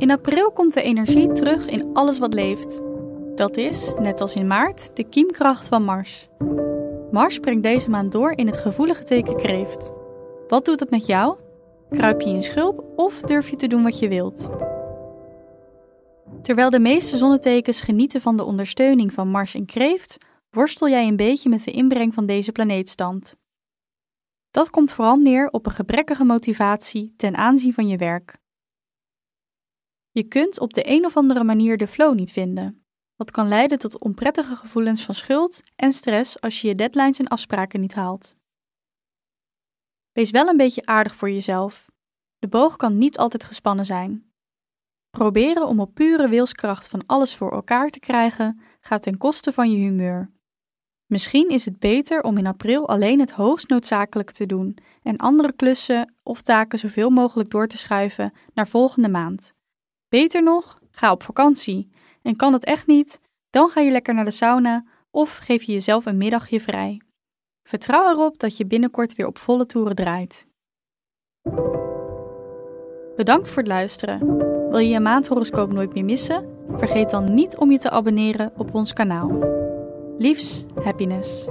In april komt de energie terug in alles wat leeft. Dat is, net als in maart, de kiemkracht van Mars. Mars brengt deze maand door in het gevoelige teken kreeft. Wat doet het met jou? Kruip je in schulp of durf je te doen wat je wilt? Terwijl de meeste zonnetekens genieten van de ondersteuning van Mars en kreeft, worstel jij een beetje met de inbreng van deze planeetstand. Dat komt vooral neer op een gebrekkige motivatie ten aanzien van je werk. Je kunt op de een of andere manier de flow niet vinden, wat kan leiden tot onprettige gevoelens van schuld en stress als je je deadlines en afspraken niet haalt. Wees wel een beetje aardig voor jezelf. De boog kan niet altijd gespannen zijn. Proberen om op pure wilskracht van alles voor elkaar te krijgen gaat ten koste van je humeur. Misschien is het beter om in april alleen het hoogst noodzakelijke te doen en andere klussen of taken zoveel mogelijk door te schuiven naar volgende maand. Beter nog, ga op vakantie. En kan het echt niet, dan ga je lekker naar de sauna of geef je jezelf een middagje vrij. Vertrouw erop dat je binnenkort weer op volle toeren draait. Bedankt voor het luisteren. Wil je je maandhoroscoop nooit meer missen? Vergeet dan niet om je te abonneren op ons kanaal. Liefs, happiness.